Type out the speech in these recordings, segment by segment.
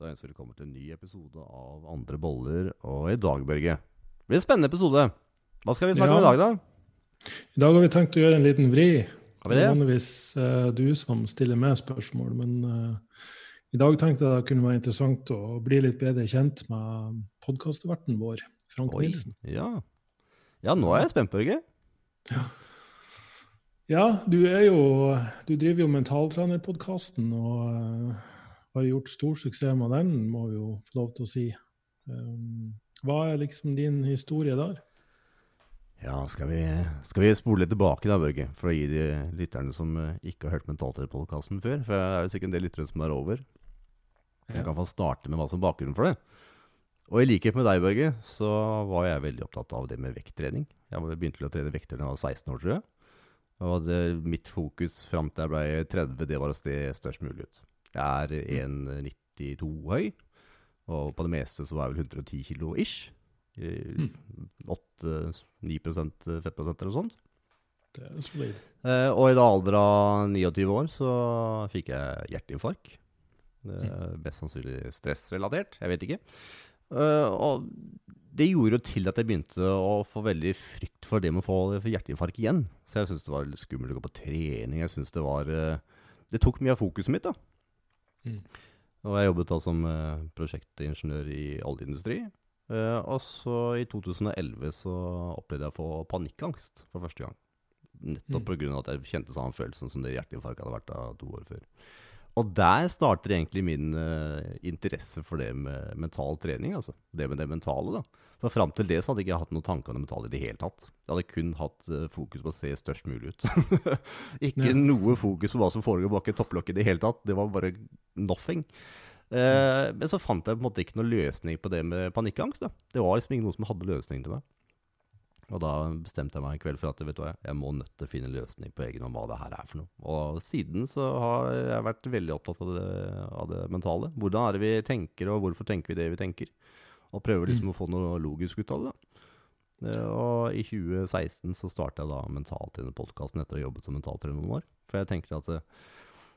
Da ønsker vi velkommen til en ny episode av Andre boller. Og i dag, Børge, det blir en spennende episode. Hva skal vi snakke om i dag, da? I dag har vi tenkt å gjøre en liten vri. Har vi Det er vanligvis uh, du som stiller med spørsmål, men uh, i dag tenkte jeg det kunne være interessant å bli litt bedre kjent med podkastverten vår, Frank Oi. Nilsen. Ja. ja, nå er jeg spent, Børge. Ja, du er jo Du driver jo Mentaltrenerpodkasten og eh, har gjort stor suksess med den, må vi jo få lov til å si. Um, hva er liksom din historie der? Ja, skal vi, skal vi spole litt tilbake da, Børge? For å gi de lytterne som eh, ikke har hørt Mentalterapeutpodkasten før. For det er jo sikkert en del lyttere som er over. Jeg kan få starte med hva som er bakgrunnen for det. Og i likhet med deg, Børge, så var jeg veldig opptatt av det med vekttrening. Jeg begynte å trene vekter da jeg var 16 år, tror jeg. Og det, mitt fokus fram til jeg ble 30, det var å se størst mulig ut. Jeg er 1,92 høy, og på det meste så var jeg vel 110 kilo ish. 8-9 fettprosent eller sånt. Det er solid. Eh, og i da alder av 29 år så fikk jeg hjerteinfarkt. Eh, best sannsynlig stressrelatert, jeg vet ikke. Eh, og det gjorde jo til at jeg begynte å få veldig frykt for det med å få hjerteinfarkt igjen. Så jeg syntes det var litt skummelt å gå på trening. Jeg synes Det var eh, Det tok mye av fokuset mitt, da. Mm. Og jeg jobbet da som eh, prosjektingeniør i oljeindustri. Eh, og så i 2011 så opplevde jeg å få panikkangst for første gang. Nettopp Mm. av at jeg kjente samme følelsen som det hjerteinfarktet hadde vært da to år før. Og der starter egentlig min uh, interesse for det med mental trening. altså. Det med det mentale. da. For Fram til det så hadde ikke hatt noen tanker om det mentale i det hele tatt. Jeg hadde kun hatt uh, fokus på å se størst mulig ut. ikke Ja. noe fokus på hva som foregår bak et topplokk i det hele tatt. Det var bare nothing. Uh, men så fant jeg på en måte ikke noen løsning på det med panikkangst. da. Det var liksom ingen noe som hadde løsning til meg. Og da bestemte jeg meg en kveld for at vet du hva, jeg må nødt til å finne en løsning på egen hånd hva det her er for noe. Og siden så har jeg vært veldig opptatt av det, av det mentale. Hvordan er det vi tenker, og hvorfor tenker vi det vi tenker? Og prøver liksom å få noe logisk ut av det. Eh, Og i 2016 så starta jeg da Mentaltrenerpodkasten etter å ha jobbet som mentaltrener noen år. For jeg tenker at det,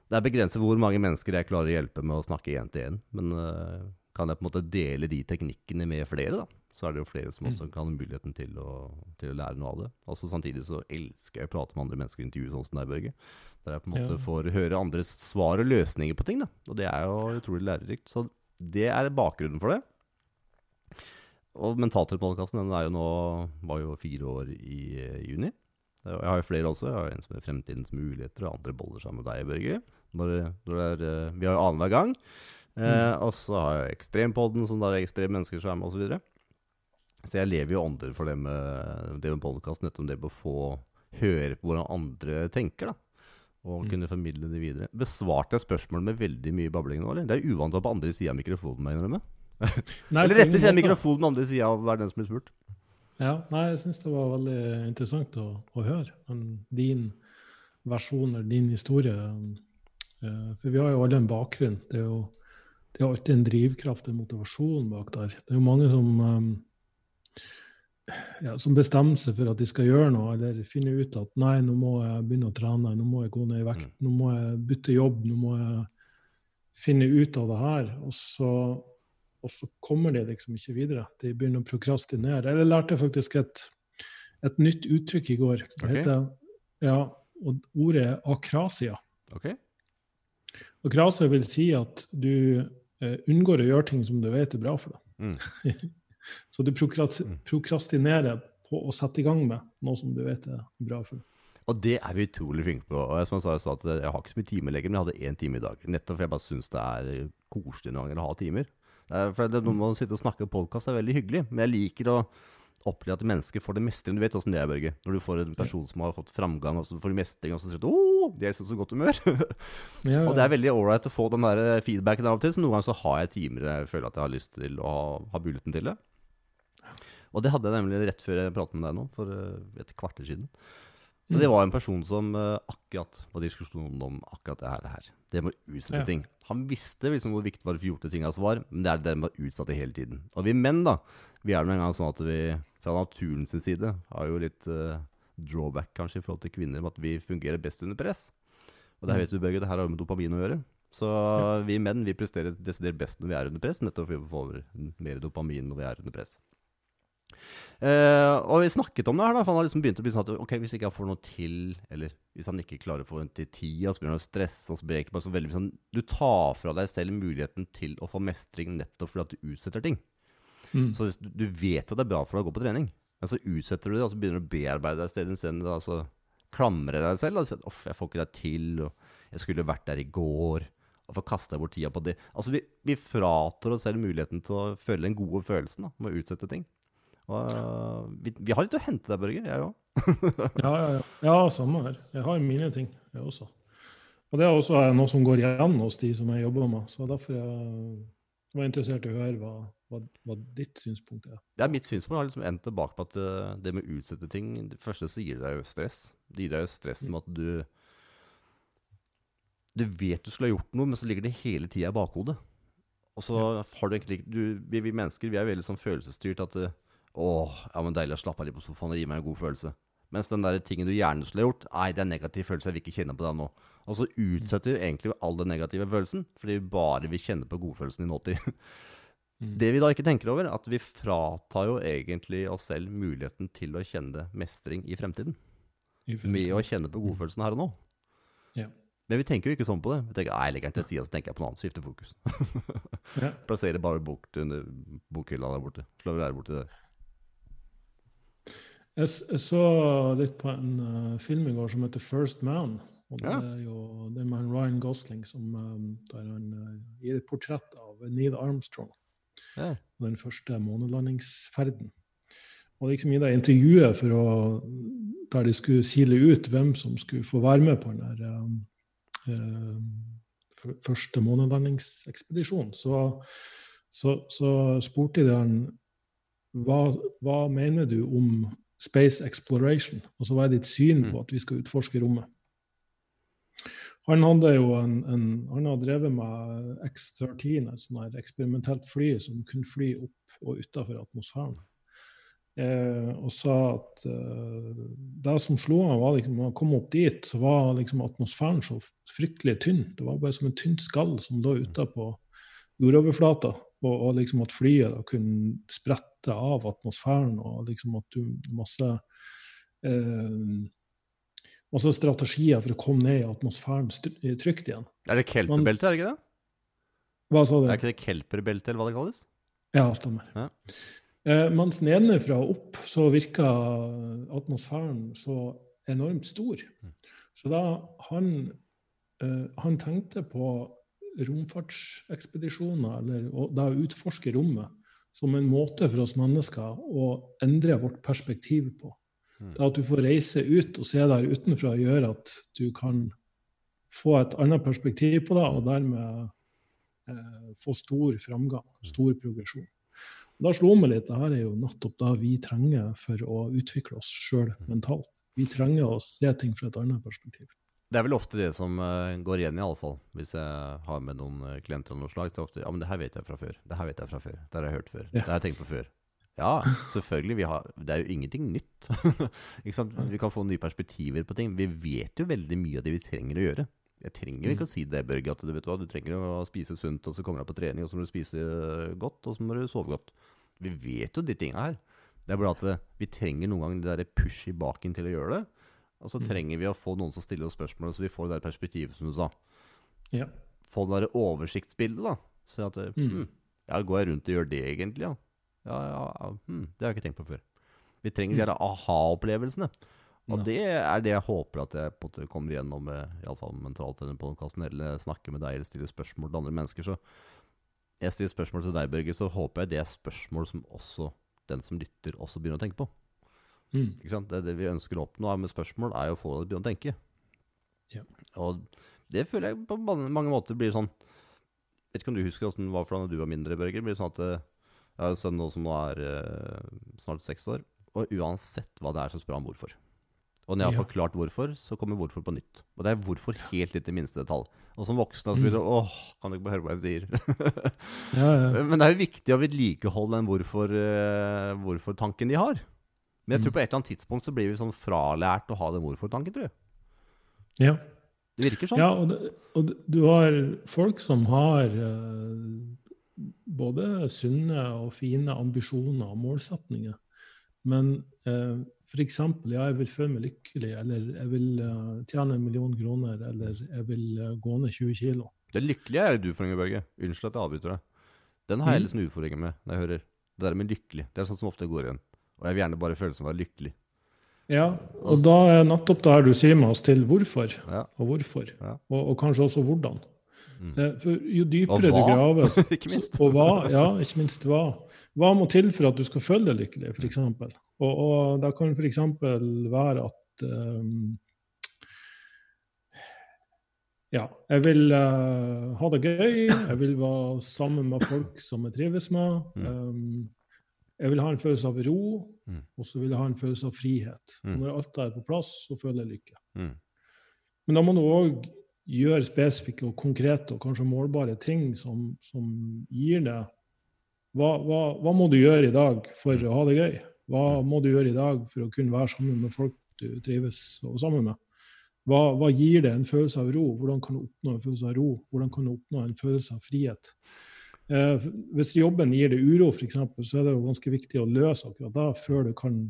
det er begrenset hvor mange mennesker jeg klarer å hjelpe med å snakke én til én. Men eh, kan jeg på en måte dele de teknikkene med flere, da, så er det jo flere som også kan ha muligheten til å, til å lære noe av det. Også Samtidig så elsker jeg å prate med andre mennesker og intervjue sånn som deg, Børge. Der jeg på en måte Ja. får høre andres svar og løsninger på ting. da. Og det er jo utrolig lærerikt. Så det er bakgrunnen for det. Og Mentalterapeutpodkasten er jo nå var jo fire år i eh, juni. Jeg har jo flere også. Jeg har en som er Fremtidens muligheter, og andre boller sammen med deg, Børge. Når, når er, eh, vi har jo annenhver gang. Eh, og så har jeg Ekstrempodden, som der er ekstreme mennesker som er med, osv. Så, videre. så jeg lever jo ånder for det med, det med podkasten, nettopp det med å få høre på hvordan andre tenker. da og Mm. kunne formidle det videre. Besvarte jeg spørsmålet med veldig mye babling nå, eller? Det er uvant å være på andre sida av mikrofonen, må jeg innrømme. Eller rettere måte. mikrofonen på andre sida av hver den som blir spurt. Ja, nei, jeg syns det var veldig interessant å, å høre men din versjon eller din historie. Eh, For vi har jo alle en bakgrunn. Det er jo det er alltid en drivkraft, en motivasjon bak der. Det er jo mange som, um, ja, som bestemmer seg for at de skal gjøre noe, eller finner ut at nei, nå må jeg begynne å trene, nå må jeg gå ned i vekt, nå må jeg bytte jobb, nå må jeg finne ut av det her. Og så og så kommer de liksom ikke videre. De begynner å prokrastinere. Eller lærte faktisk et, et nytt uttrykk i går. Det okay. heter, ja, og ordet er akrasia. Ok? Akrasia vil si at du unngår å gjøre ting som du vet er bra for deg. Mm. så du Mm. prokrastinerer på å sette i gang med noe som du vet er bra for deg. Og det er vi utrolig flinke på. Og jeg, som jeg sa, jeg sa at jeg har ikke så mye timer lenger, men jeg hadde én time i dag. Nettopp fordi jeg bare syns det er koselig noen ganger å ha timer. Er, for det, Når man sitter og snakker podkast, er veldig hyggelig. Men jeg liker å oppleve at mennesker får det mestring. Du vet åssen det er, Børge. Når du får en person som har fått framgang, og så får du mestring, og så sier du de er i så godt humør'. Ja, og det er veldig ålreit å få den der feedbacken av og til. Så noen ganger så har jeg timer jeg føler at jeg har lyst til å ha, ha muligheten til det. Og det hadde jeg nemlig rett før jeg pratet med deg nå, for eh, et kvarter siden. Og det var en person som eh, akkurat var diskusjonen om akkurat det her. her. Det med å utsette Ja. ting. Han visste liksom hvor viktig var det for gjorte ting hans var, men det er det med å utsette det hele tiden. Og vi menn, da, vi er nå engang sånn at vi fra naturens side har jo litt eh, drawback kanskje i forhold til kvinner, med at vi fungerer best under press. Og det her vet du, Børge, det her har med dopamin å gjøre. Så vi menn vi presterer desidert best når vi er under press, nettopp fordi vi får mer dopamin når vi er under press. Eh, og vi snakket om det her, da, for han har liksom begynt å bli sånn at ok, hvis ikke han får noe til, eller hvis han ikke klarer å få en til tida, så blir han stressa, så blir ikke bare så veldig sånn Du tar fra deg selv muligheten til å få mestring nettopp fordi at du utsetter ting. Mm. Så du vet at det er bra for deg å gå på trening, men så utsetter du det, og så begynner du å bearbeide deg stedet isteden. Altså, klamre deg selv. Altså, Off, jeg får ikke deg til, og jeg skulle vært der i går. Og få kasta bort tida på det. Altså, vi, vi fratar oss selv muligheten til å føle den gode følelsen da, med å utsette ting. Og, uh, vi, vi, har litt å hente der, Børge. Jeg òg. ja, ja, ja. ja, samme her. Jeg har mine ting, jeg også. Og det er også noe som går igjen hos de som jeg jobber med. Så derfor er jeg var interessert i å høre hva, hva, hva, ditt synspunkt er. Det er Mitt synspunkt har liksom endt tilbake på at det, uh, det med å utsette ting Det første så gir det deg jo stress. Det gir deg jo stress med at du Du vet du skulle ha gjort noe, men så ligger det hele tida i bakhodet. Og så ja. har du egentlig du, vi, vi, mennesker vi er veldig sånn følelsesstyrt at det, Å, Åh, ja, men deilig å slappe av litt på sofaen. Det gir meg en god følelse. Mens den der tingen du gjerne skulle ha gjort, nei, det er en negativ følelse. Jeg vil ikke kjenne på den nå. Og så utsetter du egentlig all den negative følelsen, fordi vi bare vil kjenne på godfølelsen i nåtid. Mm. Det vi da ikke tenker over, at vi fratar jo egentlig oss selv muligheten til å kjenne mestring i fremtiden. I fremtiden. Med å kjenne på mm. godfølelsen her og nå. Ja. Men vi tenker jo ikke sånn på det. Vi tenker nei, jeg legger den til sida, så tenker jeg på noe annet. Skifter fokus. ja. Plasserer bare bok under bokhylla der borte. Slår være borti der. Jeg, jeg, så litt på en uh, film i går som heter 'First Man'. og Det ja. er jo det er med Ryan Gosling som um, der han uh, gir et portrett av Neil Armstrong. Ja. Den første månelandingsferden. Og liksom i det intervjuet for å, der de skulle sile ut hvem som skulle få være med på den der, um, uh, første månelandingsekspedisjonen, så, så, så spurte de han hva, hva mener du om Space Exploration. Og så var det ditt syn på mm. at vi skal utforske rommet. Han hadde jo en, en han hadde drevet med X-13, et sånt eksperimentelt fly som kunne fly opp og utafor atmosfæren. Eh, og sa at eh, det som slo ham, var liksom når han kom opp dit, så var liksom atmosfæren så fryktelig tynn. Det var bare som en tynt skall som lå utapå jordoverflata. Og, og, liksom at flyet da kunne sprette av atmosfæren, og liksom at du masse eh, masse strategier for å komme ned i atmosfæren trygt igjen. Er det kelperbelte, er det ikke det? Hva sa du? Er ikke det kelperbelte, eller hva det kalles? Ja, stemmer. Ja. Eh, mens nedenfra og opp så virka atmosfæren så enormt stor. Mm. Så da han, eh, han tenkte på romfartsekspedisjoner, eller da å utforske rommet, som en måte for oss mennesker å endre vårt perspektiv på. Mm. Det at du får reise ut og se der utenfra, gjør at du kan få et annet perspektiv på det, og dermed eh, få stor framgang, mm. stor progresjon. Og da slo meg litt det her er jo nettopp det vi trenger for å utvikle oss sjøl mm. mentalt. Vi trenger å se ting fra et annet perspektiv. Det er vel ofte det som uh, går igjen, i alle fall. Hvis jeg har med noen uh, klienter av noe slag. Så ofte Ja, men det her vet jeg fra før. Det her vet jeg fra før. Det har jeg hørt før. Ja. Det har jeg tenkt på før. Ja, selvfølgelig. Har, det er jo ingenting nytt. Vi kan få nye perspektiver på ting. Vi vet jo veldig mye av det vi trenger å gjøre. Jeg trenger ikke å si det, Børge, at du vet hva, du trenger å spise sunt, og så kommer du på trening, og så må du spise eh, godt, og så må du sove godt. Vi vet jo de tinga her. Det er bare at vi trenger noen ganger det der push i baken til å gjøre det. Og så mm. trenger vi å få noen som stiller oss spørsmål, så vi får det der perspektivet, som du sa. Ja. Få det der oversiktsbildet, da. Så at mm. hm, Ja, går jeg rundt og gjør det, egentlig? Ja, ja, ja hm, Det har jeg ikke tenkt på før. Vi trenger mm. de der aha-opplevelsene. Og ja. det er det jeg håper at jeg på en måte kommer igjennom med, iallfall mentalt i denne podkasten, eller snakker med deg eller stiller spørsmål til andre mennesker. Så jeg stiller spørsmål til deg, Børge, så håper jeg det er spørsmål som også den som lytter, også begynner å tenke på. Mm. Det, det, vi ønsker å oppnå med spørsmål, er jo å få deg til å begynne å tenke. Ja. Og det føler jeg på mange måter blir sånn Vet ikke om du husker åssen det var fra da du var mindre, Børge. Blir sånn at eh, Jeg har en sønn nå som nå er uh, snart seks år. Og uansett hva det er, så spør han hvorfor. Og når jeg har ja. forklart hvorfor, så kommer hvorfor på nytt. Og det er hvorfor helt litt i minste detalj. Og som voksen så blir det mm. åh, kan du ikke bare høre hva jeg sier? ja, ja. Men det er jo viktig å vedlikeholde den hvorfor-tanken uh, hvorfor de har. Men jeg tror mm. på et eller annet tidspunkt så blir vi sånn fralært å ha den hvorfor-tanken, tror jeg. Ja. Det virker sånn. Ja, og, det, og det- du har folk som har eh, både sunne og fine ambisjoner og målsetninger. Men eh, f.eks. ja, jeg vil føle meg lykkelig, eller jeg vil uh, tjene en million kroner, eller jeg vil uh, gå ned 20 kilo. Det lykkelige er du, Frank Børge. Unnskyld at jeg avbryter deg. Den har jeg liksom utfordringer med når jeg hører det der med lykkelig. Det er sånt som ofte går igjen. Og jeg vil gjerne bare føle som å være lykkelig. Ja, og da er nettopp det her du sier med oss til hvorfor, Ja. og hvorfor, Ja. og, og kanskje også hvordan. Mm. Eh, For jo dypere du graver, og hva, ja, ikke minst hva. Hva må til for at du skal føle deg lykkelig, f.eks.? Og, og det kan f.eks. være at um, ja, jeg vil uh, ha det gøy, jeg vil være sammen med folk som jeg trives med. Um, jeg vil ha en følelse av ro, Mm. og så vil jeg ha en følelse av frihet. Og når alt er på plass, så føler jeg lykke. Mm. Men da må du òg gjøre spesifikke og konkrete og kanskje målbare ting som, som gir deg hva, hva, hva må du gjøre i dag for å ha det gøy? Hva må du gjøre i dag for å kunne være sammen med folk du trives og sammen med? Hva, hva gir det en følelse av ro? Hvordan kan du oppnå en følelse av ro? Hvordan kan du oppnå en følelse av frihet? Eh, hvis jobben gir deg uro, f.eks., så er det jo ganske viktig å løse akkurat da, før du kan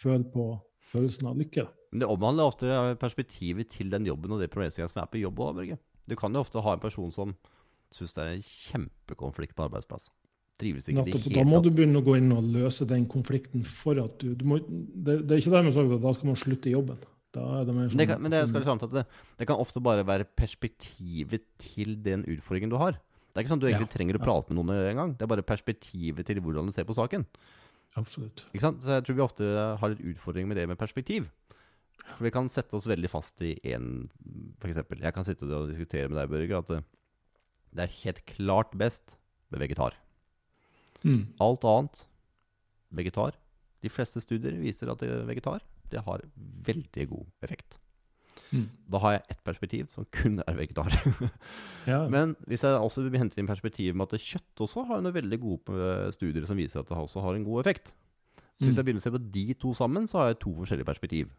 føle på følelsen av lykke. Men det omhandler ofte perspektivet til den jobben og det problemstillinga som er på jobb òg, Børge. Du kan jo ofte ha en person som syns det er en kjempekonflikt på arbeidsplass. Trives ikke det Nettopp, da må du begynne å gå inn og løse den konflikten for at du, du må, det, det er ikke dermed sagt at da skal man slutte i jobben. Det Men det, sånn kan, men det det, det kan ofte bare være perspektivet til den utfordringen du har. Det er ikke sånn at du egentlig Ja, trenger å ja. prate med noen engang. Det er bare perspektivet til hvordan du ser på saken. Absolutt. Ikke sant? Så jeg tror vi ofte har litt utfordring med det med perspektiv. For vi kan sette oss veldig fast i én, f.eks. Jeg kan sitte og diskutere med deg, Børge, at det, det er helt klart best med vegetar. Mm. Alt annet vegetar. De fleste studier viser at det vegetar det har veldig god effekt. Mm. Da har jeg ett perspektiv som kun er vegetar. Ja, Men hvis jeg også henter inn perspektiv med at kjøtt også har noen veldig gode eh, studier som viser at det også har en god effekt. Så hvis Mm. jeg begynner å se på de to sammen, så har jeg to forskjellige perspektiv.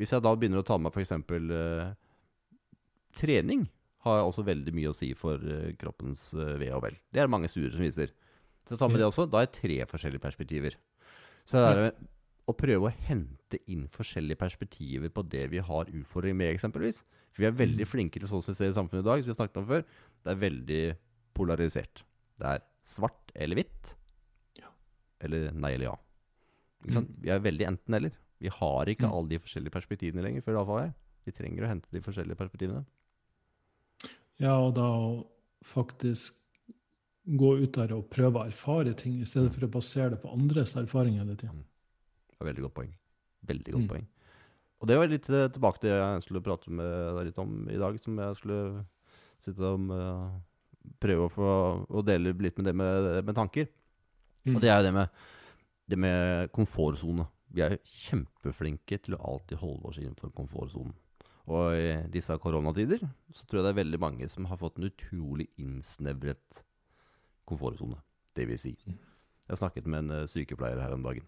Hvis jeg da begynner å ta med f.eks. Uh, trening, har også veldig mye å si for uh, kroppens uh, ve og vel. Det er det mange studier som viser. Så ta med det også, da er det tre forskjellige perspektiver. Så det er å prøve å hente inn forskjellige perspektiver på det vi har utfordringer med, eksempelvis. For vi er veldig Mm. flinke til sånn som vi ser i samfunnet i dag, som vi har snakket om før. Det er veldig polarisert. Det er svart eller hvitt. Ja. Eller nei eller ja. Sant? Vi er veldig enten-eller. Vi har ikke Mm. alle de forskjellige perspektivene lenger, før avfallet. Vi trenger å hente de forskjellige perspektivene. ja, og da faktisk gå ut der og prøve å erfare ting, i stedet for å basere det på andres erfaringer hele tida. Det er veldig godt poeng. Veldig godt Mm. poeng. Og det var litt eh, tilbake til det jeg skulle prate med deg litt om i dag, som jeg skulle sitte og eh, prøve å få å dele litt med det med, med tanker. Mm. Og det er jo det med, det med komfortsone. Vi er kjempeflinke til å alltid holde oss innenfor komfortsonen. Og i disse koronatider så tror jeg det er veldig mange som har fått en utrolig innsnevret komfortsone. Det vil si. Mm. Jeg snakket med en eh, sykepleier her om dagen.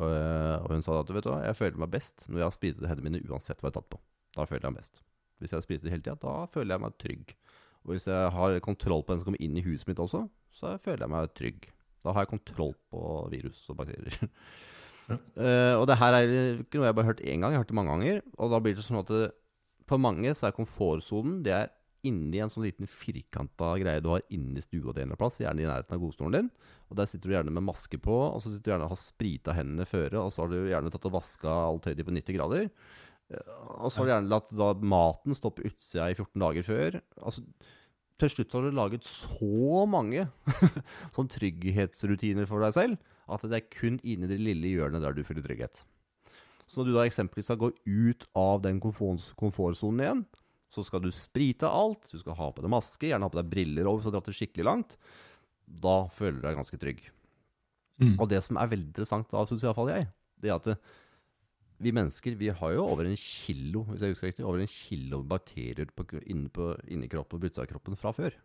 Og, eh, og hun sa at vet du hva, jeg føler meg best når jeg har spritet hendene mine uansett hva jeg har tatt på. Da føler jeg meg best. Hvis jeg har spritet hele tida, da føler jeg meg trygg. Og hvis jeg har kontroll på den som kommer inn i huset mitt også, så føler jeg meg trygg. Da har jeg kontroll på virus og bakterier. Ja. Uh, og det her er ikke noe jeg bare har hørt én gang, jeg har hørt det mange ganger. Og da blir det sånn at det, for mange så er komfortsonen det er inni en sånn liten firkanta greie du har inni stua di en eller plass, gjerne i nærheten av godstolen din. Og der sitter du gjerne med maske på, og så sitter du gjerne og har sprita hendene føre, og så har du gjerne tatt og vaska alt høyde på 90 grader. Eh, Og så har du gjerne latt da maten stå på utsida i 14 dager før. Altså, til slutt har du laget så mange sånn trygghetsrutiner for deg selv at det er kun inni det lille hjørnet der du føler trygghet. Så når du da eksempelvis skal gå ut av den komfort- komfortsonen igjen, så skal du sprite alt, du skal ha på deg maske, gjerne ha på deg briller over så du har dratt det skikkelig langt. Da føler du deg ganske trygg. Mm. Og det som er veldig interessant da, syns iallfall jeg, det er at vi mennesker vi har jo over en kilo hvis jeg husker riktig, over en kilo bakterier på, inni, på, inni kroppen og utsida av kroppen fra før.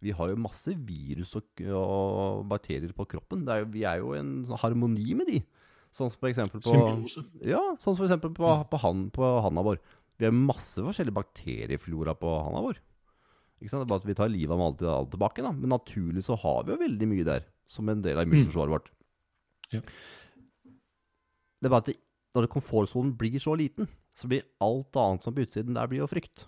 Vi har jo masse virus og, og bakterier på kroppen. Det er jo, vi er jo i en harmoni med de. Sånn som for eksempel på Symbiose. ja, sånn som for eksempel på, på, han, på handa vår. Vi har masse forskjellige bakterieflora på handa vår. Ikke sant? Det er bare at vi tar livet av alt, alt tilbake. Da. Men naturlig så har vi jo veldig mye der, som en del av immunforsvaret vårt. Ja. Det er bare at det, når komfortsonen blir så liten, så blir alt annet som på utsiden der blir jo frykt.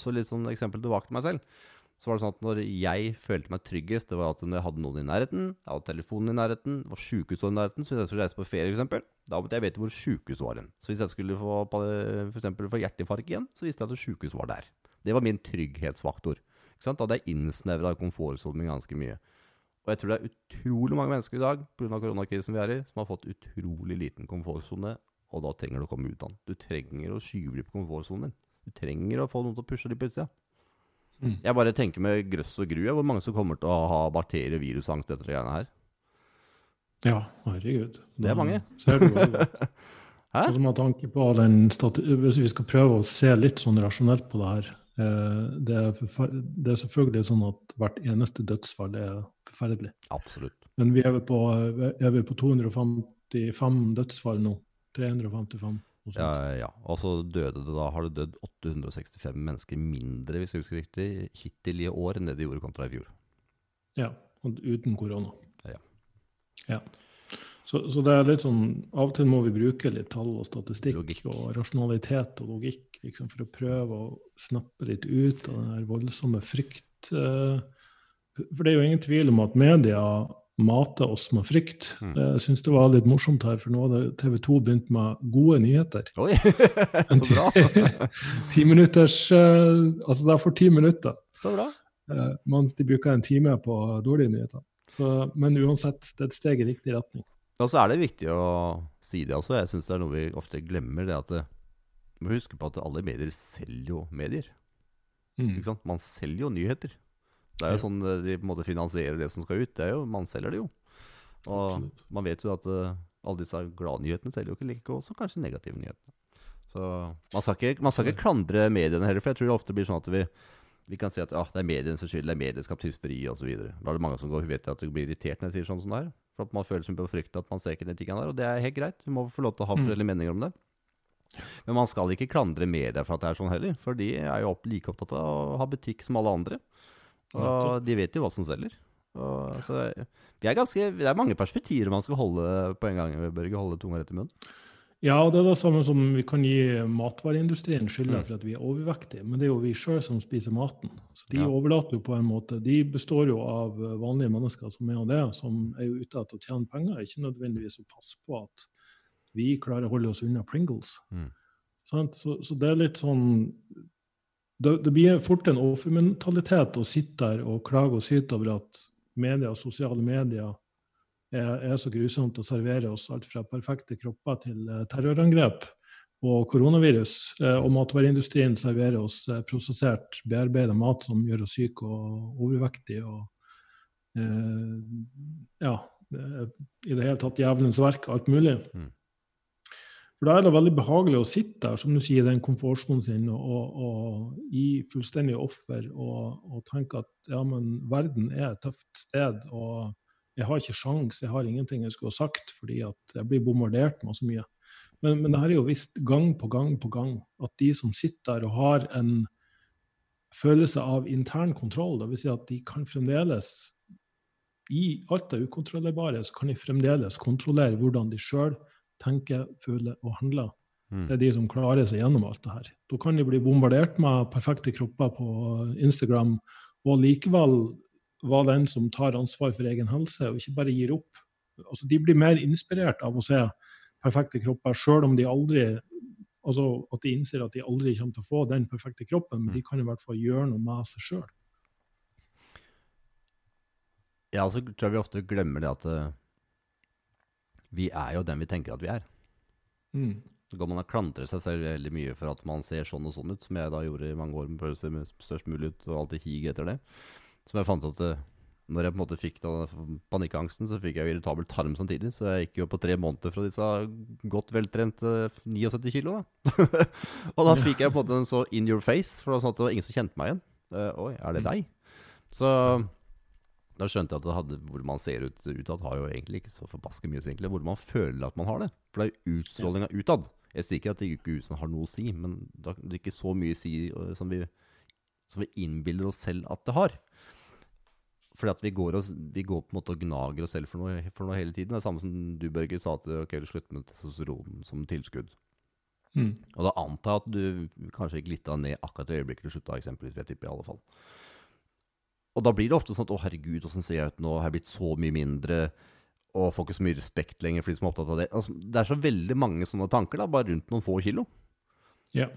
Så litt sånn eksempel tilbake til meg selv. Så var det sånn at når jeg følte meg tryggest, det var at når jeg hadde noen i nærheten, jeg hadde telefonen i nærheten, det var sykehus i nærheten, så hvis jeg skulle reise på ferie f.eks., da måtte jeg vite hvor sjukehuset var hen. Så hvis jeg skulle få for eksempel få hjerteinfarkt igjen, så visste jeg at sjukehuset var der. Det var min trygghetsfaktor. Da hadde jeg innsnevra komfortsonen min ganske mye. Og jeg tror det er utrolig mange mennesker i dag pga. koronakrisen vi er i, som har fått utrolig liten komfortsone, og da trenger du å komme ut av den. Du trenger å skyve litt på komfortsonen din. Du trenger å få noen til å pushe litt på utsida. Mm. Jeg bare tenker med grøss og gru hvor mange som kommer til å ha bakterie- og virusangst etter det greiene her. Ja, herregud. Det er mange. Ser du veldig. Hæ? Og så med tanke på den Hvis vi skal prøve å se litt sånn rasjonelt på det her eh, det, er det er selvfølgelig sånn at hvert eneste dødsfall er forferdelig. Absolutt. Men vi er på, er vi på 255 dødsfall nå. 355. noe. Ja, ja. Og så døde det da har det dødd 865 mennesker mindre, hvis jeg husker riktig, hittil i år enn det de gjorde kontra i fjor. Ja, uten korona. Ja. Ja. Så, så det er litt sånn Av og til må vi bruke litt tall og statistikk Logikk. og rasjonalitet og logikk liksom, for å prøve å snappe litt ut av den voldsomme frykt. eh, For det er jo ingen tvil om at media mater oss med frykt. Mm. Jeg syns det var litt morsomt her, for nå hadde TV 2 begynt med gode nyheter. Oi, så bra! Ti minutters eh, Altså det er for ti minutter. Så bra. Eh, mens de bruker en time på dårlige nyheter. Så, men uansett, det er et steg i riktig retning. Og så er det viktig å si det også. Jeg syns det er noe vi ofte glemmer. det at det, Vi må huske på at alle medier selger jo medier. Mm. Man selger jo nyheter. Det er jo sånn eh, de på en måte finansierer det som skal ut. Det er jo, Man selger det jo. Og Absolutt. man vet jo at uh, alle disse gladnyhetene selger jo ikke like godt som kanskje negative nyhetene. Så man skal, ikke, man skal ikke klandre mediene heller, for jeg tror det ofte blir sånn at vi, vi kan si at ja, det er medienes skyld, det er medieskapt hysteri osv. Da er det mange som går, vet at du blir irritert når jeg sier sånn som det er. For at man føler seg på frykt at man ser ikke de tingene der. Og det er helt greit. Vi må få lov til å ha Mm. meninger om det. Men man skal ikke klandre media for at det er sånn heller. For de er jo like opptatt av å ha butikk som alle andre. Og de vet jo hva som selger. Og, så det er, ganske, det er mange perspektiver man skal holde på en gang. Børge, holde tunga rett i munnen. Ja, og det er det samme som vi kan gi matvareindustrien skylda Mm. for at vi er overvektige. Men det er jo vi sjøl som spiser maten. Så de Ja. overlater jo på en måte De består jo av eh, vanlige mennesker som er og det, som er jo ute etter å tjene penger, ikke nødvendigvis å passe på at vi klarer å holde oss unna Pringles. Mm. Så, så det er litt sånn det, det blir fort en offermentalitet å sitte der og klage og syte over at media og sosiale medier er, er så grusomt å servere oss alt fra perfekte kropper til eh, terrorangrep og koronavirus. Eh, og matvareindustrien serverer oss eh, prosessert, bearbeida mat som gjør oss syke og overvektige. og eh, ja, i det hele tatt djevelens verk, alt mulig. Mm. For da er det veldig behagelig å sitte der, som du sier, i den komfortsonen sin og, og, gi fullstendig offer og, og tenke at ja, men verden er et tøft sted. og jeg har ikke sjans, jeg har ingenting jeg skulle ha sagt, fordi at jeg blir bombardert med så mye. Men, men det her er jo visst gang på gang på gang at de som sitter der og har en følelse av intern kontroll, dvs. Si at de kan fremdeles i alt det ukontrollerbare, så kan de fremdeles kontrollere hvordan de sjøl tenker, føler og handler. Mm. Det er de som klarer seg gjennom alt det her. Da kan de bli bombardert med perfekte kropper på Instagram, og likevel være den som tar ansvar for egen helse, og ikke bare gir opp. Altså, de blir mer inspirert av å se perfekte kropper, sjøl om de aldri altså at de innser at de aldri kommer til å få den perfekte kroppen, men de kan i hvert fall gjøre noe med seg sjøl. Ja, så tror jeg vi ofte glemmer det at eh, vi er jo den vi tenker at vi er. Mm. Så kan man klandre seg selv veldig mye for at man ser sånn og sånn ut, som jeg da gjorde i mange år, med å se størst mulig ut, og alltid hige etter det. Som jeg fant at eh, når jeg på en måte fikk panikkangsten, så fikk jeg jo irritabel tarm samtidig, så jeg gikk jo på tre måneder fra disse godt veltrente 79 kilo, da. og da fikk jeg på en måte en så in your face, for det var sånn at det var ingen som kjente meg igjen. Uh, Oi, er det Mm. deg? Så da skjønte jeg at det hadde, hvor man ser ut utad, har jo egentlig ikke så forbaske mye, egentlig. Hvor man føler at man har det. For det er jo utstrålinga utad. Jeg sier ikke at det ikke har noe å si, men det er ikke så mye å si øh, som vi, som vi innbiller oss selv at det har. Fordi at vi går, og, vi går på en måte og gnager oss selv for noe, for noe hele tiden. Det er samme som du, Børge, sa at ok, du slutter med testosteron som tilskudd. Mm. Og da antar jeg at du kanskje gikk litt ned akkurat i øyeblikket du slutta, eksempelvis. vil Jeg i alle fall. Og da blir det ofte sånn at å herregud, åssen ser jeg ut nå? Har jeg blitt så mye mindre? Og får ikke så mye respekt lenger for de som er opptatt av det. Altså, det er så veldig mange sånne tanker, da, bare rundt noen få kilo. Ja.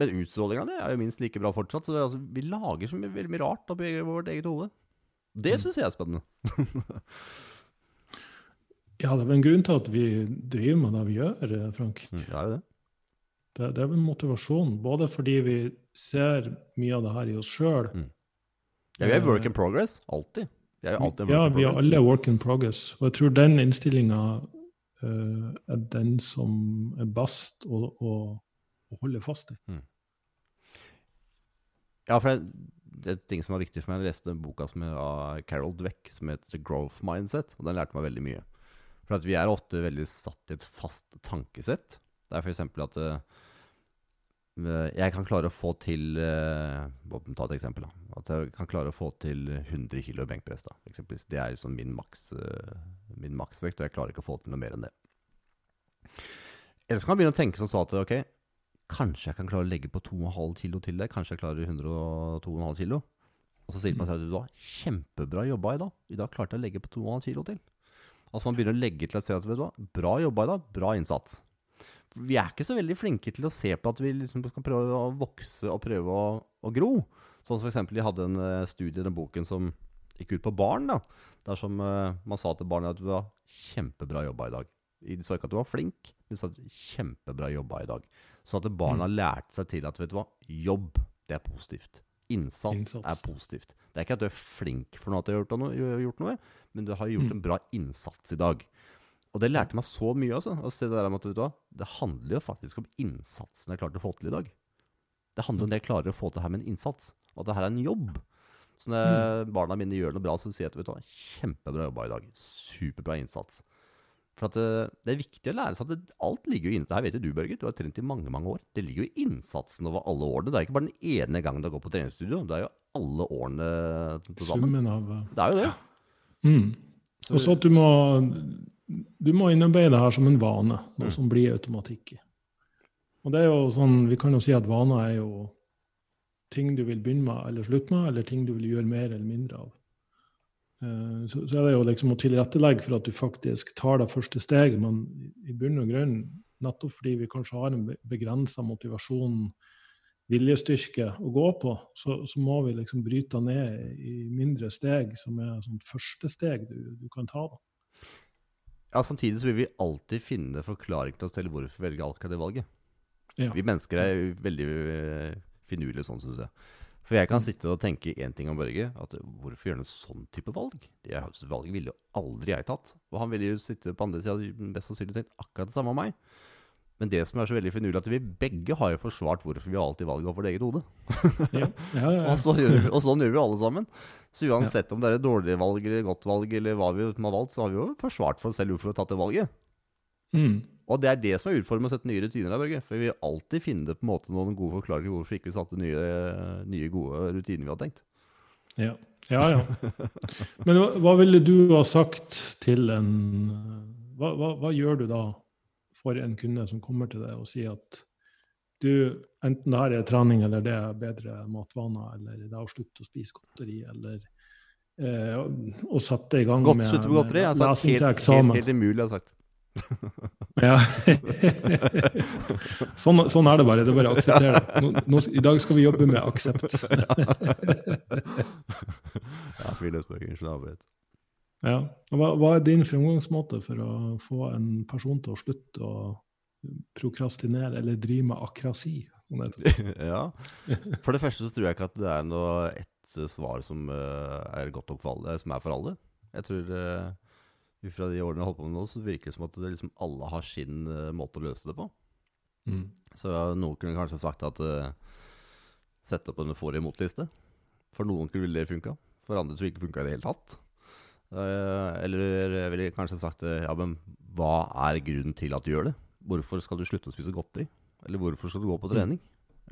Men utstrålinga det er jo minst like bra fortsatt. Så det, altså, vi lager så mye, veldig mye rart oppi vårt eget hode. Det syns jeg er spennende. ja, det er vel en grunn til at vi driver med det vi gjør, eh, Frank. Ja, Det er jo det. Det, det er vel motivasjon, både fordi vi ser mye av det her i oss sjøl. Mm. Ja, vi er work in progress. Alltid. Vi er alltid Ja, vi er alle work in progress. Og jeg tror den innstillinga er den som er best å, å, å holde fast i. Ja, for det, det er ting som var viktig for meg. Jeg leste den boka som er av Carol Dweck som heter Growth Mindset, og den lærte meg veldig mye. For at vi er ofte veldig satt i et fast tankesett. Det er f.eks. at eh, jeg kan klare å få til eh, Ta et eksempel. da At jeg kan klare å få til 100 kg benkpress. da. Det er liksom min, maks, eh, min maksvekt, og jeg klarer ikke å få til noe mer enn det. Eller så kan man begynne å tenke sånn så at ok, Kanskje jeg kan klare å legge på 2,5 kilo til det. Kanskje jeg klarer 102,5 kilo. Og så sier man seg at du har kjempebra jobba i dag. I dag klarte jeg å legge på 2,5 kilo til. Altså man begynner å legge til et sted at vet du hva, bra jobba i dag, bra innsats. Vi er ikke så veldig flinke til å se på at vi liksom skal prøve å vokse og prøve å, å gro. Sånn som eksempel de hadde en eh, studie i den boken som gikk ut på barn. da. Der som eh, man sa til barnet at du har kjempebra jobba i dag. De sa ikke at du var flink, de sa at kjempebra jobba i dag. Sånn at barna lærte seg til at vet du hva, jobb, det er positivt. Innsats, Innsats. er positivt. Det er ikke at du er flink for noe at du har gjort noe, gjort noe men du har gjort en bra innsats i dag. Og det lærte meg så mye. altså, å se Det der med at vet du hva, det handler jo faktisk om innsatsen jeg klarte å få til i dag. Det handler om det jeg klarer å få til her med en innsats. Og at det her er en jobb. Så når barna mine gjør noe bra, så sier jeg at vet du hva, kjempebra jobba i dag. Superbra innsats. For at det, det er viktig å lære seg at det, alt ligger jo inne. Det her vet jo du, Børge. Du har trent i mange mange år. Det ligger jo i innsatsen over alle årene. Det er ikke bare den ene gangen du har gått på treningsstudio. Det er jo alle årene til sammen. Summen av eh, Det er jo det. mm. Og så at du må, du må innarbeide det her som en vane, noe Mm. som blir automatikk i. Og det er jo sånn, Vi kan jo si at vaner er jo ting du vil begynne med eller slutte med, eller ting du vil gjøre mer eller mindre av. Eh, Så, så er det jo liksom å tilrettelegge for at du faktisk tar det første steget, men i bunn og grunn nettopp fordi vi kanskje har en begrensa motivasjon, viljestyrke å gå på, så, så må vi liksom bryte ned i mindre steg, som er sånn første steg du, du kan ta. da. Ja, Samtidig så vil vi alltid finne forklaring til oss selv hvorfor vi velger akkurat det valget. Ja. Vi mennesker er veldig eh, finurlige sånn, syns jeg. For jeg kan sitte og tenke én ting om Børge. At hvorfor gjør han en sånn type valg? Det valget ville jo aldri jeg tatt. Og han ville jo sitte på andre sida og mest sannsynlig tenkt akkurat det samme om meg. Men det som er så veldig finurlig, at vi begge har jo forsvart hvorfor vi har alltid valget over vårt eget hode. Ja, ja, ja. Og, så vi, og sånn gjør vi alle sammen. Så uansett om det er et dårlig valg eller godt valg, eller hva vi har valgt, så har vi jo forsvart for oss selv hvorfor vi har tatt det valget. Mm. Og det er det som er utfordringen med å sette nye rutiner her, Børge. For vi vil alltid finne på en måte noen gode forklaringer hvorfor ikke vi satte nye, nye gode rutiner vi hadde tenkt. Ja. ja, ja. Men hva, hva ville du ha sagt til en hva, hva, hva gjør du da for en kunde som kommer til deg og sier at du, enten det her er trening, eller det er bedre matvaner, eller det er å slutte å spise godteri, eller eh, å sette i gang Godt med, på godteri. Sagt lesing helt, til eksamen. helt umulig, jeg har sagt. Ja. sånn, sånn er det bare. Det er bare å akseptere det. Nå, nå, I dag skal vi jobbe med aksept. Ja, Friløs Børge, unnskyld avbryt. Ja. Hva, hva er din fremgangsmåte for å få en person til å slutte å prokrastinere eller drive med akrasi? ja. For det første så tror jeg ikke at det er noe ett eh, svar som eh, er godt nok for alle, som er for alle. Jeg tror uh, ut fra de årene jeg har holdt på med nå, så virker det som at det liksom alle har sin eh, måte å løse det på. Mm. Så noen kunne kanskje sagt at uh, sette opp en for- og imot-liste. For noen kunne ville det funka, for andre tror det ikke funka i det hele tatt. Eh, eller jeg ville kanskje sagt uh, ja, men hva er grunnen til at du gjør det? hvorfor skal du slutte å spise godteri? Eller hvorfor skal du gå på trening?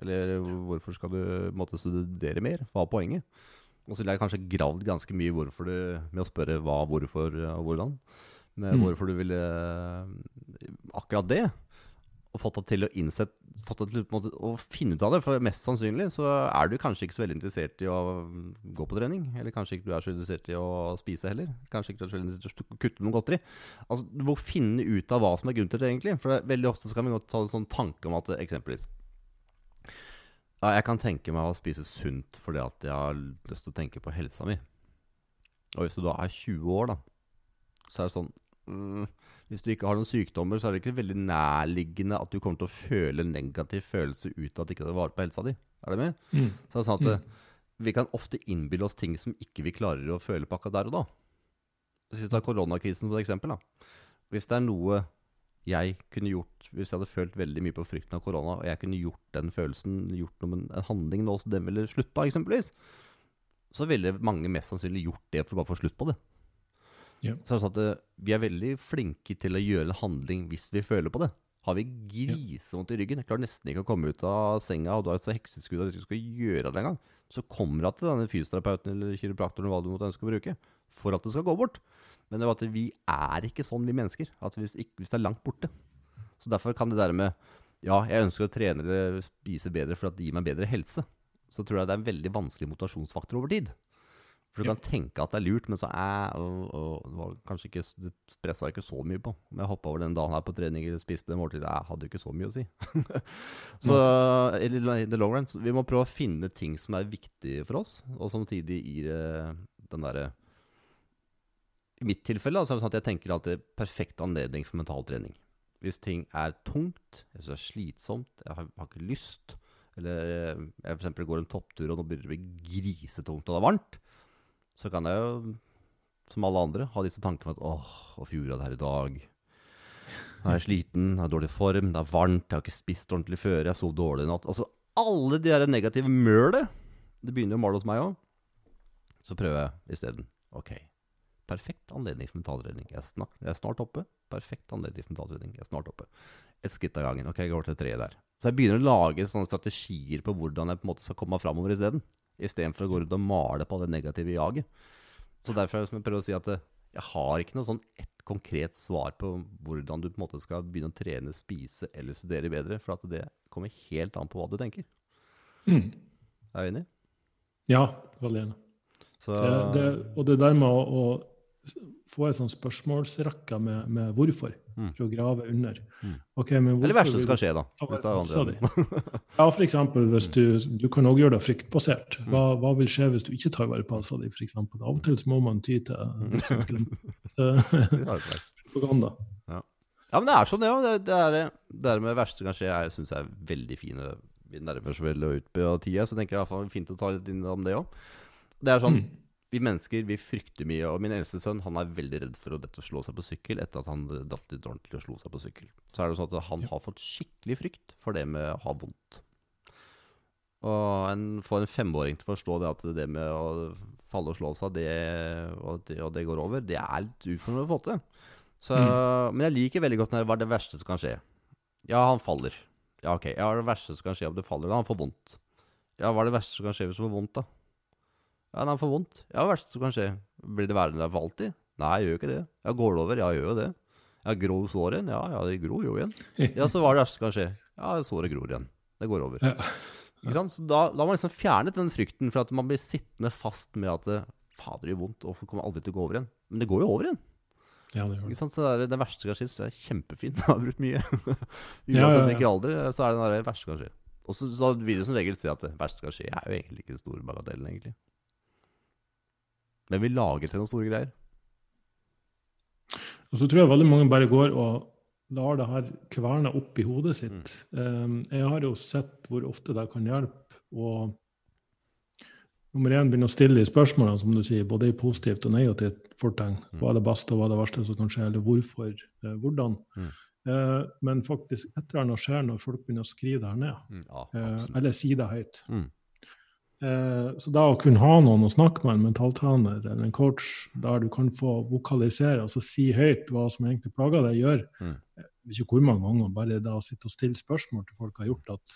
Eller hvorfor skal du måtte studere mer? Hva er poenget? Og så ville jeg kanskje gravd ganske mye hvorfor du, med å spørre hva, hvorfor og hvordan. Med Mm. hvorfor du ville akkurat det. Og fått deg til å innsett, fått deg til måte, å finne ut av det. For mest sannsynlig så er du kanskje ikke så veldig interessert i å gå på trening. Eller kanskje ikke du er så interessert i å spise heller. Kanskje ikke du er så veldig interessert i å kutte noe godteri. Altså, Du må finne ut av hva som er grunnen til det, egentlig. For det, veldig ofte så kan vi godt ta en sånn tanke om at eksempelvis ja, Jeg kan tenke meg å spise sunt fordi at jeg har lyst til å tenke på helsa mi. Og hvis du da er 20 år, da, så er det sånn mm, Hvis du ikke har noen sykdommer, så er det ikke veldig nærliggende at du kommer til å føle en negativ følelse ut av at du ikke tar vare på helsa di. Er det med? Mm. Så det er sånn at mm. vi kan ofte innbille oss ting som ikke vi klarer å føle på akkurat der og da. Hvis vi tar koronakrisen som et eksempel. da. Hvis det er noe jeg kunne gjort Hvis jeg hadde følt veldig mye på frykten av korona, og jeg kunne gjort den følelsen, gjort noe en handling nå som den ville slutta, eksempelvis, så ville mange mest sannsynlig gjort det for å bare få slutt på det. Ja. Så er det sånn at eh, vi er veldig flinke til å gjøre en handling hvis vi føler på det. Har vi grisevondt i ryggen, jeg klarer nesten ikke å komme ut av senga, og du har et hekseskudd at du ikke skal gjøre det engang, så kommer det til denne fysioterapeuten eller kiropraktoren hva du måtte ønske å bruke, for at det skal gå bort. Men det er at vi er ikke sånn, vi mennesker. At hvis, ikke, hvis det er langt borte. Så derfor kan det der med Ja, jeg ønsker å trene eller spise bedre for at det gir meg bedre helse. Så tror jeg det er en veldig vanskelig motivasjonsfaktor over tid. For du kan tenke at det er lurt, men så er og, og, kanskje ikke Det pressa ikke så mye på. Om jeg hoppa over den dagen her på trening eller spiste måltid, jeg hadde jo ikke så mye å si. så i the- long run, vi må prøve å finne ting som er viktige for oss, og samtidig gir den derre I mitt tilfelle så er det sånn at jeg tenker at det er perfekt anledning for mental trening. Hvis ting er tungt, jeg synes det er slitsomt, jeg har, har ikke lyst, eller eh, jeg for går en topptur og nå begynner det å bli grisetungt og det er varmt, så kan jeg jo, som alle andre, ha disse tankene om at åh, hvorfor gjorde jeg det her i dag? Nå er jeg sliten, jeg har dårlig form, det er varmt, jeg har ikke spist ordentlig før, jeg sov dårlig i natt. Altså, alle de her negative mølet, det begynner å male hos meg også. Så prøver jeg isteden. Ok, perfekt anledning for mentaltrening. Jeg, jeg er snart oppe. Perfekt anledning for mentaltrening. Jeg er snart oppe. Et skritt av gangen. Ok, jeg går til tre der. Så jeg begynner å lage sånne strategier på hvordan jeg på en måte skal komme meg framover isteden. Istedenfor å gå rundt og male på det negative jaget. Så derfor som jeg prøver å si at eh, jeg har ikke noe sånn ett konkret svar på hvordan du på en måte skal begynne å trene, spise eller studere bedre. For at det kommer helt an på hva du tenker. Mm. Er du enig? Ja, veldig enig. Så, Det, det, og det der med å, å få en sånn spørsmålsrekke med, med hvorfor, Mm. for å grave under. Mm. Ok, men hvorfor eller verste som skal skje, da. Ja, Hvis det er andre. Ja, eksempel hvis du, du kan også gjøre det fryktbasert. Mm. Hva, hva vil skje hvis du ikke tar vare på helsa di, f.eks.? Av og til så må man ty til Mm. litt sånn Ja, det er- Ja, men det er sånn, det òg. Det, det, er det det der med verste kan skje, jeg syns er veldig fine. Vi nærmer oss vel utpå tida, så tenker jeg i hvert fall fint å ta litt inn om det òg. Det er sånn, Mm. Vi mennesker vi frykter mye, og min eldste sønn han er veldig redd for å dette slå seg på sykkel etter at han datt litt ordentlig og slo seg på sykkel. Så er det sånn at han har fått skikkelig frykt for det med å ha vondt. Og en får en femåring til å forstå det at det med å falle og slå seg, det, og, det, og det går over, det er litt utfordrende å få til. Så, Men jeg liker veldig godt når hva er det verste som kan skje. Ja, han faller. Ja, ok. Ja, det verste som kan skje om du faller, da han får vondt. Ja, hva er det verste som kan skje hvis du får vondt, da? Ja, er for vondt. Ja, det verste som kan skje? Blir det værende der for alltid? Nei, jeg gjør ikke det. Ja, går det over? Ja, jeg gjør jo det. Ja, gror såret igjen? Ja, ja, det gror jo igjen. Ja, så hva er det verste som kan skje? Ja, såret gror igjen. Det går over. Ja. Ikke sant? Så da, da har man liksom fjernet den frykten for at man blir sittende fast med at det, fader, det gjør vondt, og kommer aldri til å gå over igjen. Men det går jo over igjen. Ja, det gjør Ikke sant? Så det, er, det verste som kan skje, så er kjempefint. Jeg har brukt mye. Uansett Ja, ja, hvilken alder, så er det det verste som kan skje. Og så, så vil du som regel si at det verste som kan skje, er jo egentlig ikke den store bagatellen, egentlig. Men vi lager til noen store greier. Og så tror jeg veldig mange bare går og lar det her kverne opp i hodet sitt. Um, jeg har jo sett hvor ofte det kan hjelpe å nummer én begynne å stille de spørsmålene, som du sier, både i positivt og negativt fortegn. Hva er det beste, og hva er det verste som kan skje, eller hvorfor, eh, hvordan. Mm. Uh, men faktisk et eller annet skjer når folk begynner å skrive det her ned, Ja, uh, eller si det høyt. Mm. Eh, så da å kunne ha noen å snakke med, en mentaltrener eller en coach, der du kan få vokalisere, altså si høyt hva som egentlig plager deg, gjør Mm. vet ikke hvor mange ganger bare da å sitte og stille spørsmål til folk har gjort at,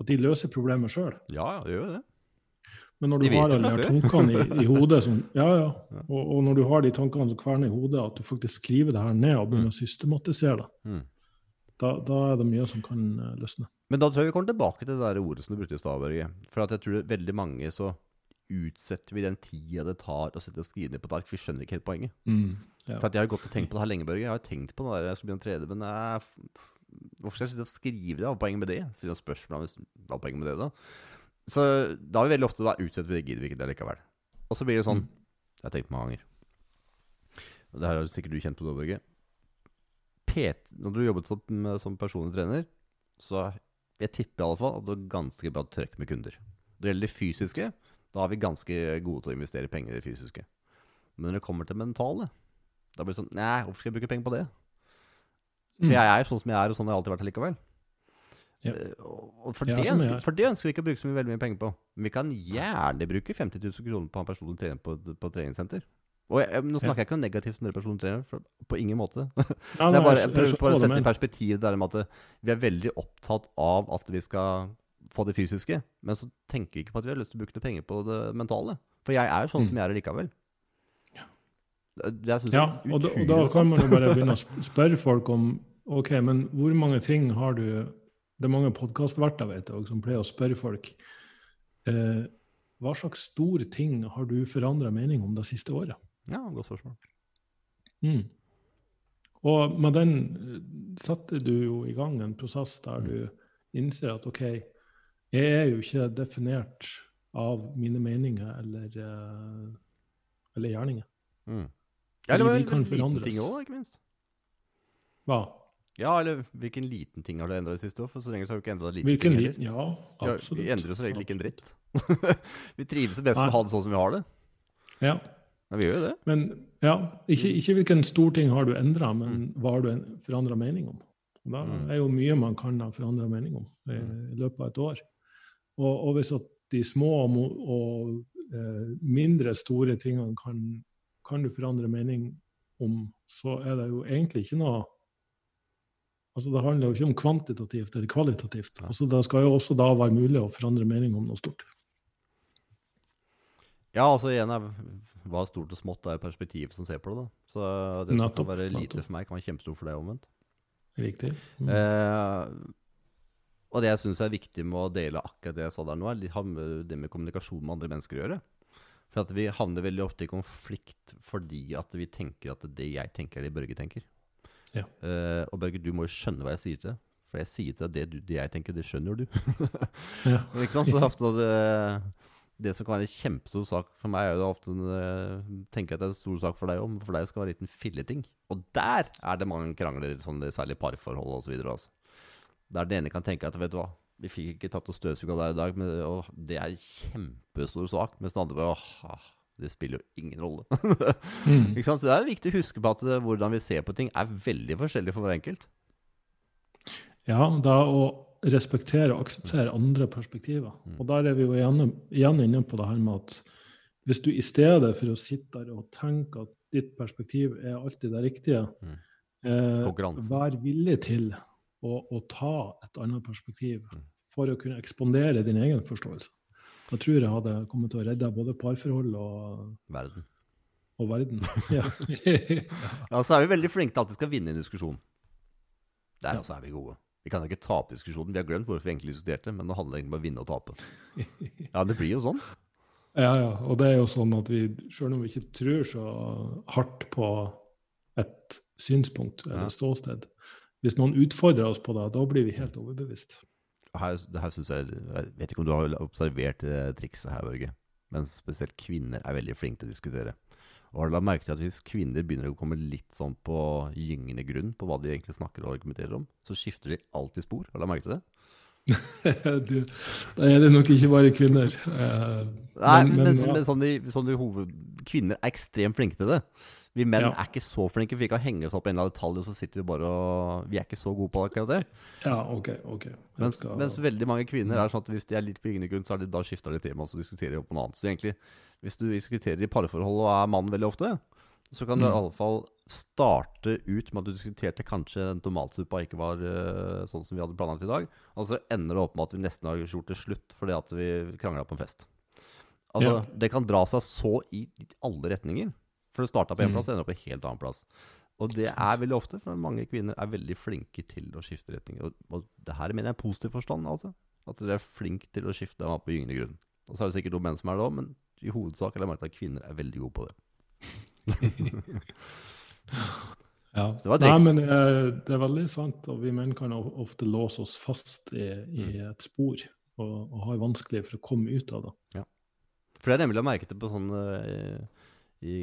at de løser problemet sjøl. Ja, det gjør det. Men når du har alle de tankene i, i hodet som, ja, ja. Og, og når du har de tankene som kverner i hodet, at du faktisk skriver det her ned og begynner å systematisere det, Mm. Da, da er det mye som kan eh, løsne. Men da tror jeg vi kommer tilbake til det der ordet som du brukte i stad, Børge. For at jeg tror det er veldig mange så utsetter vi den tida det tar å sette og skrive ned på et ark, vi skjønner ikke helt poenget. Mm. Ja. For at jeg har gått og tenkt på det her lenge, Børge. Jeg har tenkt på det der jeg skal begynne å trene, men jeg, hvorfor skal jeg sitte og skrive det? Hva er poenget med det? Stille noen spørsmål om hva er poenget med det, da? Så da har vi veldig ofte da utsetter vi det, gidder vi ikke det likevel. Og så blir det sånn Jeg har tenkt mange ganger. Og det her har sikkert du kjent på, da, Børge. PT, når du jobbet som, som personlig trener, så jeg tipper i alle fall at du har ganske bra trøkk med kunder. Når det gjelder det fysiske, da er vi ganske gode til å investere penger i det fysiske. Men når det kommer til mentale, da blir det sånn Nei, hvorfor skal jeg bruke penger på det? For Mm. jeg er sånn som jeg er, og sånn har jeg alltid vært likevel. Ja. Eh, for, det ønsker, er. for det ønsker vi ikke å bruke så mye, veldig mye penger på. Men vi kan gjerne bruke 50 000 kroner på en personlig trener på, på treningssenter. Og jeg, nå snakker jeg ikke noe negativt om dere personlige trenere, for på ingen måte. Nei, Det er bare, jeg- jeg jeg prøver bare å sette i perspektiv det med at vi er veldig opptatt av at vi skal få det fysiske, men så tenker vi ikke på at vi har lyst til å bruke noe penger på det mentale. For jeg er sånn Mm. som jeg er likevel. Det, synes Ja, jeg er og da, og da kan man jo bare begynne å spørre folk om ok, men hvor mange ting har du Det er mange podkastverter vet jeg, som pleier å spørre folk eh, hva slags store ting har du forandra mening om det siste året? Ja, godt spørsmål. Mm. Og med den satte du jo i gang en prosess der du innser at OK, jeg er jo ikke definert av mine meninger eller, eh, eller gjerninger. Mm. Ja, eller vi en kan liten forandres. ting òg, ikke minst. Hva? Ja, eller hvilken liten ting har du endra det siste år? For så lenge så har vi ikke endra liten Hvilken ting heller. Ja, Ja, absolutt. vi endrer jo egentlig ikke en dritt. vi trives best med å ha det sånn som vi har det. Ja, Men vi gjør jo det. men ja, ikke, ikke hvilken stor ting har du endra, men Mm. hva har du forandra mening om? Det Mm. er jo mye man kan ha forandra mening om i, i løpet av et år. Og, og hvis at de små og, og eh, mindre store tingene kan, kan du forandre mening om, så er det jo egentlig ikke noe Altså Det handler jo ikke om kvantitativt eller kvalitativt. Ja. Altså Det skal jo også da være mulig å forandre mening om noe stort. Ja, altså igjen er hva stort og smått er perspektivet som ser på det. da. Så det som kan være lite nettopp. for meg, kan være kjempestort for deg omvendt. Riktig. Mm. Eh, og det jeg syns er viktig med å dele akkurat det jeg sa der nå, er det med kommunikasjon med andre mennesker å gjøre. For at vi havner veldig ofte i konflikt fordi at vi tenker at det jeg tenker, er det Børge tenker. Ja. Eh, og Børge, du må jo skjønne hva jeg sier til deg. For jeg sier til deg det, du, det jeg tenker, det skjønner jo du. Ja. Ikke sant? Så ofte når det, det som kan være en kjempestor sak for meg, er jo ofte eh, tenker jeg at det er en stor sak for deg òg, men for deg skal det være en liten filleting. Og der er det mange krangler, sånn, særlig i parforhold osv. Altså. Der den ene kan tenke at vet du hva, vi fikk ikke tatt og støvsuga der i dag, men og det er en kjempestor sak. Mens den andre bare åh, ah, det spiller jo ingen rolle. Mm. ikke sant? Så det er viktig å huske på at det, hvordan vi ser på ting, er veldig forskjellig for hver enkelt. Ja, da å respektere og akseptere andre perspektiver. Mm. Og der er vi jo igjen, igjen inne på det her med at hvis du i stedet for å sitte der og tenke at ditt perspektiv er alltid det riktige, Mm. eh, vær villig til å, å ta et annet perspektiv Mm. for å kunne ekspandere din egen forståelse. Da tror jeg hadde kommet til å redde både parforhold og, Verden. og verden. Ja. Ja, så er vi veldig flinke til at vi skal vinne en diskusjon. Der Ja. altså er vi gode. Vi kan jo ikke tape diskusjonen. Vi har glemt hvorfor vi egentlig diskuterte, men det handler egentlig om å vinne og tape. Ja, det blir jo sånn. Ja, ja. Og det er jo sånn at vi, selv om vi ikke tror så hardt på et synspunkt eller Ja. ståsted, hvis noen utfordrer oss på det, da blir vi helt overbevist. Her, det her synes jeg Jeg vet ikke om du har observert eh, trikset her, Børge. Men spesielt kvinner er veldig flinke til å diskutere. Og har du lagt merke til at hvis kvinner begynner å komme litt sånn på gyngende grunn på hva de egentlig snakker og argumenterer om, så skifter de alltid spor. Har du lagt merke til det? du, da er det nok ikke bare kvinner. Eh, Nei, men, men, ja. sånn i, sånn i hoved... Kvinner er ekstremt flinke til det. Vi menn Ja. er ikke så flinke, vi kan henge oss opp i en eller annen detalj, og så sitter vi bare og Vi er ikke så gode på akkurat det. ja, OK. ok. Mens, skal- mens veldig mange kvinner er sånn at hvis de er litt på ingen grunn, så er de, da skifter de tema og så diskuterer de opp noe annet. Så egentlig, hvis du diskuterer i parforhold og er mann veldig ofte, så kan du Mm. i alle fall starte ut med at du diskuterte kanskje den tomatsuppa ikke var uh, sånn som vi hadde planlagt i dag, og så ender det opp med at vi nesten har gjort det slutt fordi at vi krangla på en fest. Altså, Ja. Det kan dra seg så i alle retninger. For det starta på én Mm. plass og ender opp på en helt annen plass. Og det er veldig ofte, for mange kvinner er veldig flinke til å skifte retning. Og, og det her mener jeg i positiv forstand, altså. At dere er flinke til å skifte av på gyngende grunn. Og så er det sikkert noen menn som er det òg, men i hovedsak har jeg merket at kvinner er veldig gode på det. Ja. Så det var triks. Nei, men eh, det er veldig sant. Og vi menn kan ofte låse oss fast i, i Mm. et spor og, og har vanskelig for å komme ut av det. For det er nemlig å merke det på sånne eh, i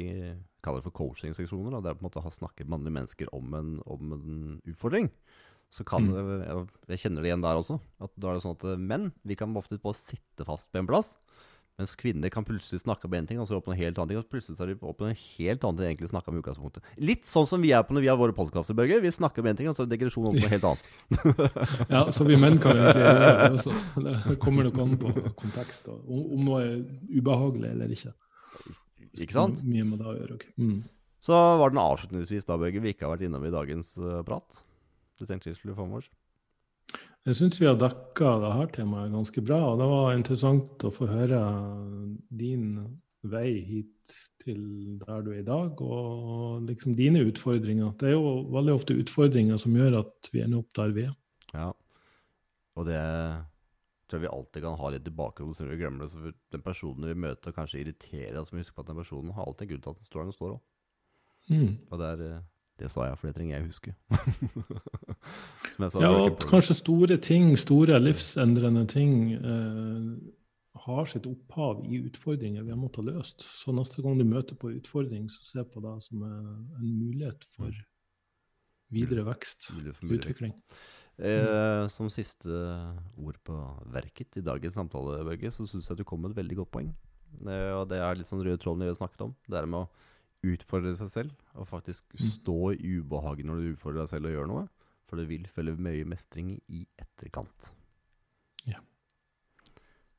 kaller det for coaching-seksjoner, der på en måte har snakket med andre mennesker om en, om en utfordring. Så kan Mm. det, jeg, jeg kjenner det igjen der også. At da er det sånn at eh, menn vi kan ofte bare sitte fast på en plass. Mens kvinner kan plutselig snakke om en ting, og så opp en helt annet ting. Og plutselig så er de opp på noe helt annet ting egentlig snakka om i utgangspunktet. Litt sånn som vi er på når vi har våre podkaster, Børge. Vi snakker om en ting, og så er det digresjon om noe helt annet. Ja, så vi menn kan jo egentlig gjøre det også. Det kommer nok an på kontekst, og om noe er ubehagelig eller ikke. Ikke sant? Mye med det å gjøre. ok. Mm. Så var den avslutningsvis da, Børge, vi ikke har vært innom i dagens eh, prat. Du tenkte vi skulle få med oss? Jeg syns vi har dekka dette temaet ganske bra. og Det var interessant å få høre din vei hit til der du er i dag, og liksom dine utfordringer. Det er jo veldig ofte utfordringer som gjør at vi ender opp der vi er. Ja. Og det tror vi alltid kan ha litt tilbakehold når vi glemmer det. Så den personen vi møter, kanskje irriterer oss, men husk på at den personen har alltid en grunn til at den står der den står òg. Mm. Og det er eh, Det sa jeg, for det trenger jeg huske. Som jeg sa, Ja, og kanskje store ting, store livsendrende ting, eh, har sitt opphav i utfordringer vi har måttet ha løst. Så neste gang du møter på en utfordring, så se på det som en en mulighet for videre vekst, Mulig for utvikling. vekst. Eh, som siste ord på verket i dagens samtale, Børge, så syns jeg at du kom med et veldig godt poeng. Eh, og det er litt sånn røde tråden vi har snakket om. Det er med å utfordre seg selv, og faktisk stå i ubehaget når du utfordrer deg selv og gjør noe. For det vil følge mye mestring i etterkant. Ja.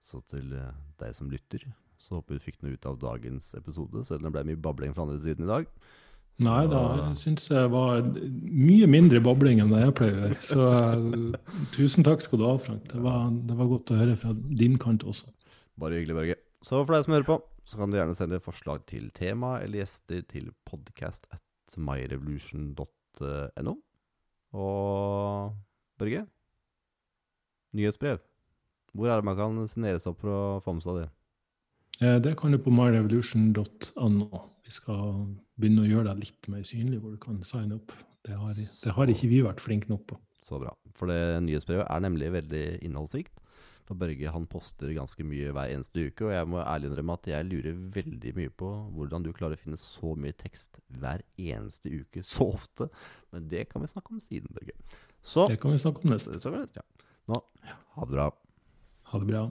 Så til eh, deg som lytter, så håper du fikk noe ut av dagens episode, selv om det ble mye babling fra andre siden i dag. Nei da, jeg syns det var mye mindre babling enn det jeg pleier å gjøre. Så eh, tusen takk skal du ha, Frank. Det var, det var godt å høre fra din kant også. Bare hyggelig, Børge. Så for deg som hører på, så kan du gjerne sende forslag til tema eller gjester til podcast at myrevolution.no. Og Børge, nyhetsbrev. Hvor er det man kan signere seg opp for å få med seg det? Eh, Det kan du på myrevolution.no. Vi skal begynne å gjøre deg litt mer synlig, hvor du kan signe opp. Det har, det har ikke vi vært flinke nok på. Så bra. For det nyhetsbrevet er nemlig veldig innholdsrikt. For Børge han poster ganske mye hver eneste uke, og jeg må ærlig innrømme at jeg lurer veldig mye på hvordan du klarer å finne så mye tekst hver eneste uke så ofte. Men det kan vi snakke om siden, Børge. Så Det kan vi snakke om neste. Så, ja. Nå, ha det bra. Ha det bra.